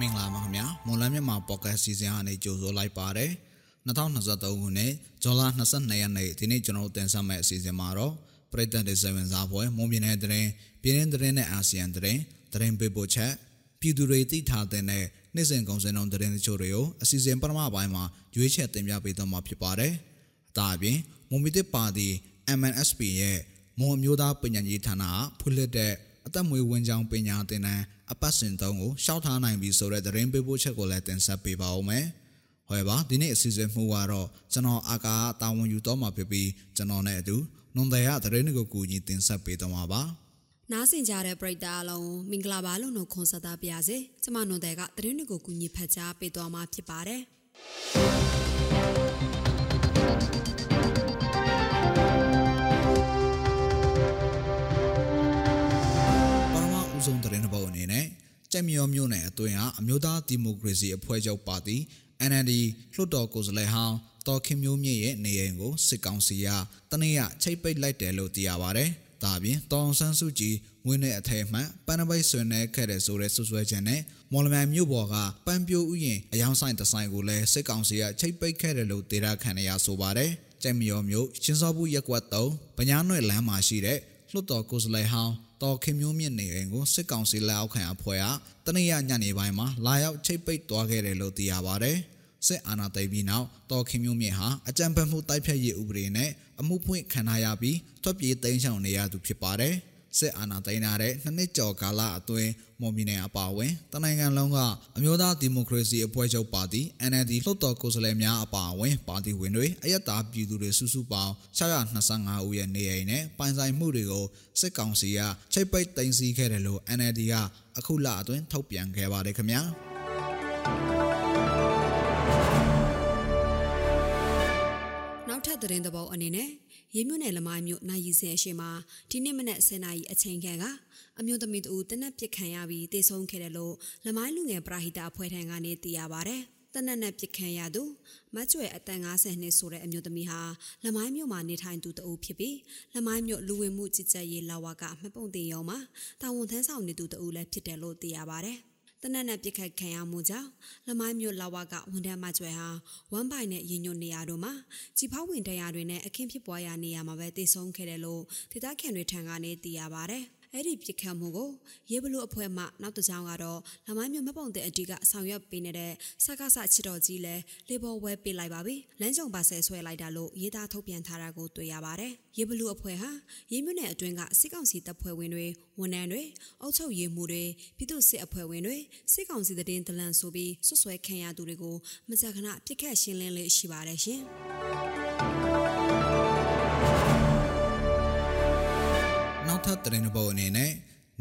မင်္ဂလာပါခင်ဗျာမွန်လန်းမြန်မာပေါ့ကတ်စီစဉ်အနေကြိုဆိုလိုက်ပါတယ်2023ခုနှစ်ဇွန်လ22ရက်နေ့ဒီနေ့ကျွန်တော်တင်ဆက်မယ့်အစီအစဉ်မှာတော့ပြည်သက်တဲ့ဇဝင်စားပွဲမွန်ပြည်နယ်တရင်ပြည်ရင်းတရင်နဲ့အာဆီယံတရင်တရင်ပေးပို့ချက်ပြည်သူတွေသိထားတဲ့နေ့စဉ်ကုန်စည်နှုန်းတရင်တချို့တွေကိုအစီအစဉ်ပထမပိုင်းမှာရွေးချယ်တင်ပြပေးသွားမှာဖြစ်ပါတယ်။ဒါအပြင်မွန်ပြည်သက်ပါတီ MNSP ရဲ့မွန်အမျိုးသားပညာရေးဌာနကဖွင့်လှစ်တဲ့ အသက်မွေးဝင်းကြောင်းပညာသင်တန်းအပတ်စဉ်သုံးကိုရှောက်ထားနိုင်ပြီဆိုတဲ့သတင်းပေးပို့ချက်ကိုလည်းတင်ဆက်ပေးပါဦးမယ်။ဟောပါဒီနေ့အစီအစဉ်မှုကတော့ကျွန်တော်အာကာတာဝန်ယူတော့မှာဖြစ်ပြီးကျွန်တော်နဲ့အတူနွန်တယ်ရသတင်းတွေကိုကူညီတင်ဆက်ပေးတော့မှာပါ။နားဆင်ကြတဲ့ပရိသတ်အလုံးမင်္ဂလာပါလို့နှုတ်ခွန်းဆက်သပါရစေ။ကျွန်မနွန်တယ်ကသတင်းတွေကိုကူညီဖတ်ကြားပေးသွားမှာဖြစ်ပါတယ်။ ကြက်မြောမျိုးနယ်အတွင်းဟာအမျိုးသားဒီမိုကရေစီအဖွဲ့ချုပ်ပါတီ NLD လွှတ်တော်ကိုယ်စားလှယ်ဟောင်းတော်ခင်မျိုးမြင့်ရဲ့နေအိမ်ကိုစစ်ကောင်စီကတနေ့ရချိတ်ပိတ်လိုက်တယ်လို့သိရပါဗျ။ဒါပြင်တောင်ဆန်းစုကြည်ဝင်းတဲ့အထက်မှပန်းနပိတ်ဆွေနေခဲ့တဲ့ဆိုတဲ့ဆွဆွဲချက်နဲ့မော်လမြိုင်မြို့ပေါ်ကပန်းပြိုးဥယျင်အယောင်ဆိုင်တဆိုင်ကိုလည်းစစ်ကောင်စီကချိတ်ပိတ်ခဲ့တယ်လို့ဒေတာခန်ရဆိုပါတယ်။ကြက်မြောမျိုးချင်းစောဘူးရက်ကွက်3ဗညာနွဲ့လမ်းမှာရှိတဲ့ လွှတ်တော်ကိုယ်စားလှယ်ဟောင်းတော်ခင်မျိုးမြင့်နေအိမ်ကိုစစ်ကောင်စီလက်အောက်ခံအဖွဲ့ကတနင်္လာညနေပိုင်းမှာလာရောက်ချိတ်ပိတ်သွားခဲ့တယ်လို့သိရပါတယ်။စစ်အာဏာသိမ်းပြီးနောက်တော်ခင်မျိုးမြင့်ဟာအကြံဖက်မှုတိုက်ဖြတ်ရေးဥပဒေနဲ့အမှုဖွင့်ခံထားရပြီးထွက်ပြေးတိမ်းရှောင်နေရသူဖြစ်ပါတယ်။ စစ်အာဏာသိမ်းထားတဲ့နှစ်နှစ်ကျော်ကာလအတွင်းမော်မီနယ်အပါအဝင်တနိုင်ငံလုံးကအမျိုးသားဒီမိုကရေစီအဖွဲ့ချုပ်ပါတီ NLD လွှတ်တော်ကိုယ်စားလှယ်များအပါအဝင်ပါတီဝင်တွေအယက်သားပြည်သူတွေစုစုပေါင်း625ဦးရဲ့နေအိမ်နဲ့ပိုင်ဆိုင်မှုတွေကိုစစ်ကောင်စီကချိတ်ပိတ်သိမ်းဆည်းခဲ့တယ်လို့ NLD ကအခုလအတွင်းထုတ်ပြန်ခဲ့ပါတယ်ခင်ဗျာနောက်ထပ်သတင်းသဘောအနေနဲ့ ရေမြို့နယ်လမိုင်းမြို့နိုင်ရီစင်အရှိမှာဒီနေ့မနက်10:00နာရီအချိန်ခန့်ကအမျိုးသမီးတူတနက်ပစ်ခံရပြီးတေဆုံးခဲ့တယ်လို့လမိုင်းလူငယ်ပရာဟိတအဖွဲ့ထံကနေသိရပါဗျ။တနက်နဲ့ပစ်ခံရသူမကျွဲအတန်90နှစ်ဆိုတဲ့အမျိုးသမီးဟာလမိုင်းမြို့မှာနေထိုင်သူတအုပ်ဖြစ်ပြီးလမိုင်းမြို့လူဝင်မှုကြီးကြပ်ရေးလာဝကမှတ်ပုံတင်ရုံမှာတာဝန်ထမ်းဆောင်နေသူတအုပ်လည်းဖြစ်တယ်လို့သိရပါဗျ။ တနက်နဲ့ပြစ်ခတ်ခံရမှုကြောင့်လမိုင်းမြို့လာဝကဝန်ထမ်းမကျွဲဟာဝမ်ပိုင်နဲ့ရင်ညွတ်နေရတို့မှာကြီးဖောက်ဝင်တရားတွေနဲ့အခင်းဖြစ်ပွားရာနေရာမှာပဲတည်ဆုံခဲ့တယ်လို့ဒေသခံတွေထံကနေသိရပါဗျ။ အဲ့ဒီပြစ်ခတ်မှုကိုရေဘလူအဖွဲ့မှနောက်တစ်ကြောင်းကတော့လမိုင်းမြို့မပုံတဲ့အတီးကဆောင်ရွက်ပေးနေတဲ့စကားဆချစ်တော်ကြီးလဲလေဘော်ဝဲပေးလိုက်ပါပြီလမ်းကြုံပါဆဲဆွဲလိုက်တာလို့ရေးသားထုတ်ပြန်ထားတာကိုတွေ့ရပါတယ်ရေဘလူအဖွဲ့ဟာရေမြို့နယ်အတွင်းကစစ်ကောင်စီတပ်ဖွဲ့ဝင်တွေဝန်ထမ်းတွေအုပ်ချုပ်ရေးမှူးတွေပြည်သူ့စစ်အဖွဲ့ဝင်တွေစစ်ကောင်စီတည်င်းဒလန်ဆိုပြီးဆွဆွဲခံရသူတွေကိုမကြာခဏပြစ်ခတ်ရှင်းလင်းလေးရှိပါတယ်ရှင် ထပ်သတင်းတစ်ပုဒ်အနေနဲ့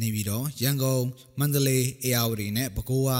နေပြီးတော့ရန်ကုန်မန္တလေးအေရဝတီနဲ့ပဲခူးက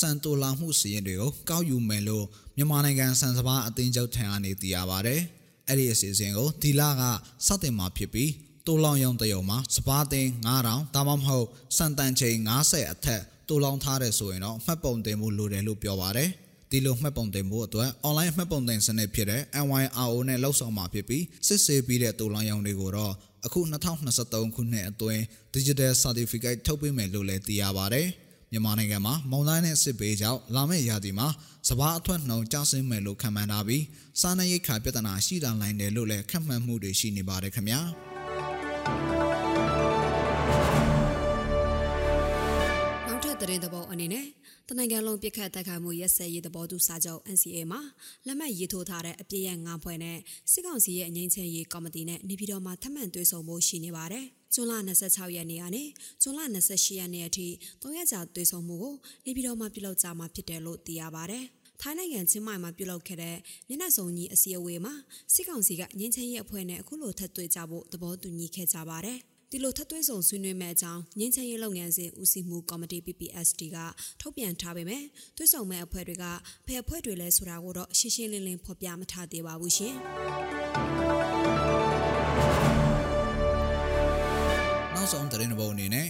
စံတိုလာမှုစီရင်တွေကိုကောက်ယူမယ်လို့မြန်မာနိုင်ငံစံစဘာအသင်းချုပ်ထံကနေသိရပါဗျ။အဲ့ဒီအစီအစဉ်ကိုဒီလကစတင်မှာဖြစ်ပြီးတိုလောင်ရုံတရုံမှာစပါးသိန်း9000ဒါမှမဟုတ်စံတန်ချိန်90အထက်တိုလောင်ထားတယ်ဆိုရင်တော့မှတ်ပုံတင်မှုလိုတယ်လို့ပြောပါတယ်။ဒီလိုမှတ်ပုံတင်ဖို့အတွက် online မှတ်ပုံတင်စနစ်ဖြစ်တဲ့ NYRO နဲ့လှုပ်ဆောင်မှာဖြစ်ပြီးစစ်ဆေးပြီးတဲ့တိုလောင်ရုံတွေကိုတော့အခု2023ခုနှစ်အတွင်း Digital Certificate ထုတ်ပေးမယ်လို့လည်းသိရပါတယ်။မြန်မာနိုင်ငံမှာမုံတိုင်းနဲ့စစ်ပေးကြောင့်လာမယ့်ရာသီမှာစဘာအထွတ်နှုံကျဆင်းမယ်လို့ခန့်မှန်းထားပြီးစားနပ်ရိက္ခာပြဿနာရှိလာနိုင်တယ်လို့လည်းခန့်မှန်းမှုတွေရှိနေပါတယ်ခင်ဗျာ။နောက်ထပ်သတင်းသဘောအနေနဲ့ တနိုင်ငံလုံးပြစ်ခတ်တိုက်ခိုက်မှုရက်စက်ရေးသဘောတူစာချုပ် NCA မှာလက်မှတ်ရေးထိုးထားတဲ့အပြည့်ရဲ့ငါးဖွဲ့နဲ့စစ်ကောင်စီရဲ့အငြိမ်းချမ်းရေးကော်မတီနဲ့နေပြည်တော်မှာထပ်မံတွေ့ဆုံဖို့ရှိနေပါတယ်။ဇွန်လ26ရက်နေ့ကနေဇွန်လ28ရက်နေ့အထိ၃ရက်ကြာတွေ့ဆုံမှုကိုနေပြည်တော်မှာပြုလုပ်ကြမှာဖြစ်တယ်လို့သိရပါတယ်။ထိုင်းနိုင်ငံချင်းမိုင်မှာပြုလုပ်ခဲ့တဲ့မျက်နှာစုံကြီးအစည်းအဝေးမှာစစ်ကောင်စီကငင်းချင်းရဲ့အဖွဲ့နဲ့အခုလိုထပ်တွေ့ကြဖို့သဘောတူညီခဲ့ကြပါတယ်။ ဒီလိုထပ်သွင်းဆောင်ဆွေးနွေးမဲ့အကြောင်းငင်းချင်ရေးလုပ်ငန်းစဉ်ဦးစီးမှုကော်မတီ PPSD ကထုတ်ပြန်ထားပေမဲ့သွေးဆောင်မဲ့အဖွဲ့တွေကဖယ်အဖွဲ့တွေလဲဆိုတာကိုတော့ရှင်းရှင်းလင်းလင်းဖော်ပြမထားသေးပါဘူးရှင်။နောက်ဆုံးသတင်းတစ်ပုဒ်အနေနဲ့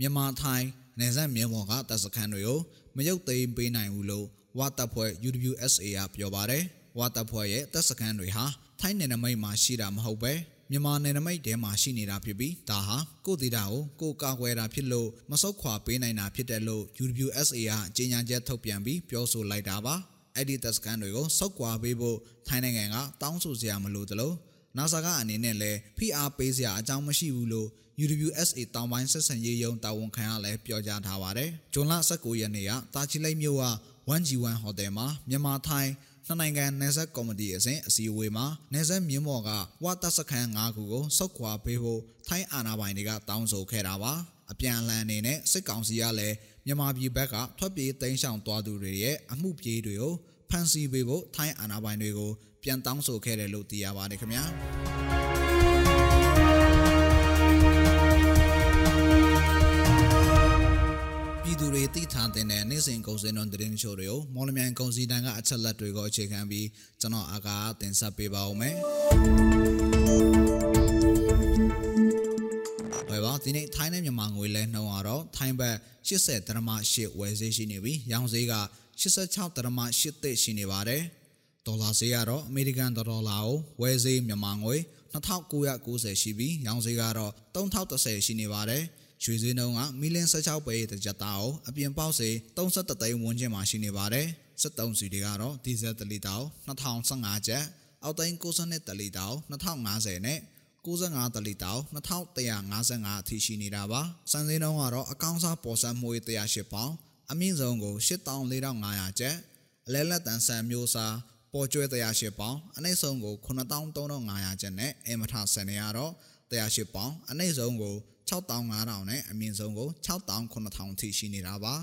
မြန်မာထိုင်းနယ်စပ်မြေပေါ်ကတပ်စခန်းတွေကိုမရုပ်သိမ်းပေးနိုင်ဘူးလို့ဝါတပ်ဖွဲ့ UWSA ကပြောပါတယ်။ဝါတပ်ဖွဲ့ရဲ့တပ်စခန်းတွေဟာထိုင်းနယ်နိမိတ်မှာရှိတာမဟုတ်ပဲ မြန်မာနယ်နိမိတ်ထဲမှာရှိနေတာဖြစ်ပြီးဒါဟာကိုဒေတာကိုကိုကာကွယ်တာဖြစ်လို့မဆုတ်ခွာပေးနိုင်တာဖြစ်တယ်လို့ UWSA ကကြေညာချက်ထုတ်ပြန်ပြီးပြောဆိုလိုက်တာပါအဲ့ဒီတပ်စကန်တွေကိုစောက်ကွာပေးဖို့ထိုင်းနိုင်ငံကတောင်းဆိုစရာမလိုသလို NASA ကအနေနဲ့လည်းဖိအားပေးစရာအကြောင်းမရှိဘူးလို့ UWSA တောင်ပိုင်းဆက်ဆံရေးယုံတာဝန်ခံရလဲပြောကြားထားပါတယ်။ဂျွန်လ19ရက်နေ့ကတာချီလိတ်မြို့က 1G1 ဟိုတယ်မှာမြန်မာထိုင်း နှစ်နိုင်ငံနယ်စပ်ကော်မတီအစဉ်အစည်းအဝေးမှာနယ်စပ်မြင်းမော်ကဝတ်တပ်စခန်း၅ခုကိုစောက်ခွာပေးဖို့ထိုင်းအာဏာပိုင်တွေကတောင်းဆိုခဲ့တာပါအပြန်အလှန်အနေနဲ့စစ်ကောင်စီကလည်းမြန်မာပြည်ဘက်ကထွက်ပြေးတိမ်းရှောင်သွားသူတွေရဲ့အမှုပြေးတွေကိုဖမ်းဆီးပေးဖို့ထိုင်းအာဏာပိုင်တွေကိုပြန်တောင်းဆိုခဲ့တယ်လို့သိရပါတယ်ခင်ဗျာ သူတွေသိထားတဲ့နေ့စဉ်ကုန်စည်နှုန်းသတင်းချို့တွေကိုမော်လမြိုင်ကုန်စည်တန်းကအချက်လက်တွေကိုအခြေခံပြီးကျွန်တော်အာကာတင်ဆက်ပေးပါဦးမယ်။ဘယ်ပါဒီနေ့ထိုင်းနဲ့မြန်မာငွေလဲနှုန်းကတော့ထိုင်းဘတ်80ဒရမ8ဝယ်ဈေးရှိနေပြီးရောင်းဈေးက86ဒရမ8သိရှိနေပါတယ်။ဒေါ်လာဈေးကတော့အမေရိကန်ဒေါ်လာကိုဝယ်ဈေးမြန်မာငွေ2990ရှိပြီးရောင်းဈေးကတော့3010ရှိနေပါတယ်။ ရွှေဈေးနှုန်းကမီလ16ပဲတစ်ကြက်သားကိုအပြင်ပေါက်စေ33သိန်းဝန်းကျင်မှာရှိနေပါတယ်။73စီတွေကတော့ဒီဇယ်1လီတာကို2015ကျပ်အောက်သိန်း62တလီတာကို2050နဲ့95တလီတာ2155အထိရှိနေတာပါ။စံစင်းနှုန်းကတော့အကောင့်စားပေါ်ဆန်းမွေး108ပေါင်အမြင့်ဆုံးကို84,500ကျပ်အလဲလက်တန်ဆန်မျိုးစားပေါ်ကျွဲ108ပေါင်အနှိမ့်ဆုံးကို93,500ကျပ်နဲ့အမထဆန်နေရတော့108ပေါင်အနှိမ့်ဆုံးကို 6500နဲ့အမြင့်ဆုံးကို6900အထိရှိနေတာပါ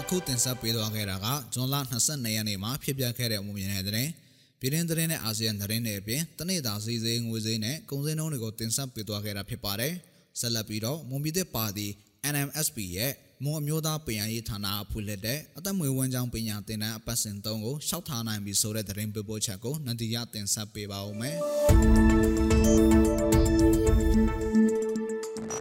အခုတင်ဆက်ပေးသွားခဲ့တာကဇွန်လ22ရက်နေ့မှာဖြစ်ပျက်ခဲ့တဲ့အမှုမြင်တဲ့တဲ့ပြည်တွင်းသတင်းနဲ့အာဆီယံသတင်းတွေအပြင်တနေ့တာစီစေးငွေစေးနဲ့ကုန်စည်နှုန်းတွေကိုတင်ဆက်ပေးသွားခဲ့တာဖြစ်ပါတယ်။ဆက်လက်ပြီးတော့မွန်ပြည်သစ်ပါတီ NMSP ရဲ့ မွန်အမျိုးသားပညာရေးဌာနအဖွင့်လက်တဲ့အသက်မွေးဝမ်းကြောင်းပညာသင်တန်းအပတ်စဉ်3ကိုရှောက်ထားနိုင်ပြီဆိုတဲ့သတင်းပေးပို့ချက်ကိုနန္ဒီရတင်ဆက်ပေးပါဦးမယ်။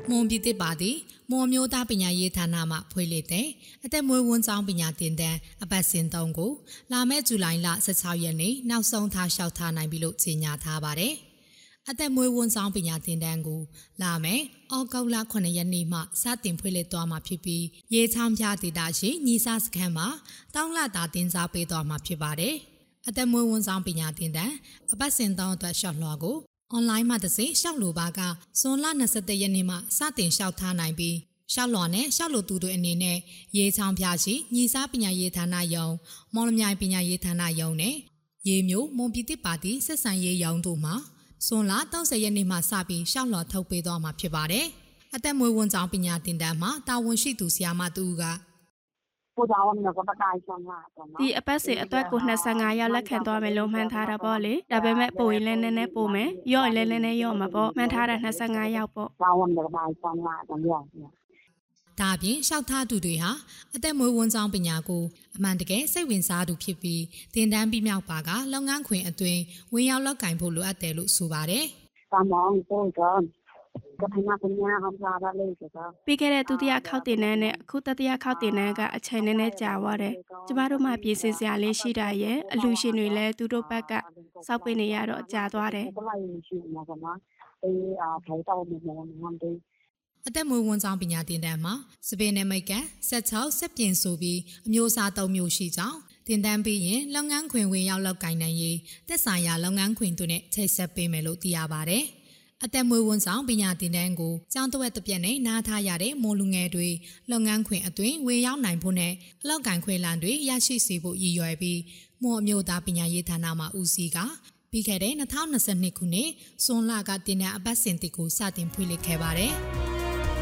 မွန်ပြည်သစ်ပါသည်မွန်မျိုးသားပညာရေးဌာနမှဖွင့်လှစ်တဲ့အသက်မွေးဝမ်းကြောင်းပညာသင်တန်းအပတ်စဉ်3ကိုလာမယ့်ဇူလိုင်လ16ရက်နေ့နောက်ဆုံးထားလျှောက်ထားနိုင်ပြီလို့ကြေညာထားပါတယ်။ အသက်မွေးဝန်ဆောင်ပညာသင်တန်းကိုလာမယ်။အောက်ကောက်လ9ရက်နေ့မှစတင်ဖွင့်လှစ်သွားမှာဖြစ်ပြီးရေချောင်းပြဒေတာရှိညီစာစခန်းမှာတောင်းလတာတင်စားပေးသွားမှာဖြစ်ပါတယ်။အသက်မွေးဝန်ဆောင်ပညာသင်တန်းအပတ်စဉ်တောင်းအတွက်ရှော့လွှာကိုအွန်လိုင်းမှာတစ်စိရှောက်လိုပါကဇွန်လ27ရက်နေ့မှစတင်လျှောက်ထားနိုင်ပြီးရှောက်လွန်နဲ့ရှောက်လိုသူတွေအနေနဲ့ရေချောင်းပြရှိညီစားပညာရေးဌာနယုံမော်လမြိုင်ပညာရေးဌာနယုံနဲ့ရေမျိုးမွန်ပြည်သစ်ပါတီဆက်ဆံရေးယုံတို့မှာ ဇွန်လ30ရက်နေ့မှစပြီးရှောက်လော်ထုတ်ပေးသွားမှာဖြစ်ပါတယ်။အသက်မွေးဝန်ကြောင်းပညာသင်တန်းမှာတာဝန်ရှိသူဆရာမတူကပိုကြောင်းမျိုးကပကိုင်ဆောင်လာတော့ဒီအပတ်စီအတွက်ကို25ရောက်လက်ခံသွားမယ်လို့မှန်းထားတာပေါ့လေဒါပေမဲ့ပိုရင်လည်းနည်းနည်းပိုမယ်ရော့ရင်လည်းနည်းနည်းရော့မှာပေါ့မှန်းထားတာ25ရောက်ပေါ့ ဒါအပြင်ရှောက်ထားသူတွေဟာအသက်မွေးဝမ်းကြောင်းပညာကိုအမှန်တကယ်စိတ်ဝင်စားသူဖြစ်ပြီးတင်တန်းပြီးမြောက်ပါကလုပ်ငန်းခွင်အတွင်းဝင်ရောက်လောက်ကင်ဖို့လိုအပ်တယ်လို့ဆိုပါတယ်။တာမောင်ပို့ကြောကဖနာပညာဟောပါပါလေဆိုတော့ပြီးခဲ့တဲ့ဒုတိယခောက်တင်နန်းနဲ့အခုတတိယခောက်တင်နန်းကအချိန်နဲ့နဲ့ကြာသွားတယ်။ကျမတို့မှပြင်ဆင်စရာလေးရှိတာရဲ့အလူရှင်တွေလည်းသူတို့ဘက်ကစောက်ပင်နေရတော့ကြာသွားတယ်။ဘယ်လိုရှိမှာကမအေးအာဖိုင်တော့မမောမမ်တေး အသက်မွေးဝမ်းကြောင်းပညာသင်တန်းမှာစပင်းနဲ့မိတ်ကန်ဆက်ချောက်ဆက်ပြင်ဆိုပြီးအမျိုးအစားသုံးမျိုးရှိကြောင်းတင်တန်းပြီးရင်လုပ်ငန်းခွင်ဝင်ရောက်လောက်ကင်နိုင်ရေးတက်ဆိုင်ရာလုပ်ငန်းခွင်တို့နဲ့ချိတ်ဆက်ပေးမယ်လို့သိရပါဗျ။အသက်မွေးဝမ်းဆောင်ပညာသင်တန်းကိုကျောင်းတဝက်တစ်ပြက်နဲ့နားထားရတဲ့မိုးလူငယ်တွေလုပ်ငန်းခွင်အတွင်းဝင်ရောက်နိုင်ဖို့နဲ့အလောက်ကင်ခွေလန်တွေရရှိစေဖို့ရည်ရွယ်ပြီးမော်အမျိုးသားပညာရေးဌာနမှဦးစီးကပြီးခဲ့တဲ့2022ခုနှစ်ဇွန်လကတင်တဲ့အပတ်စဉ်တစ်ကိုစတင်ဖွင့်လှစ်ခဲ့ပါတယ်။မြန်မာ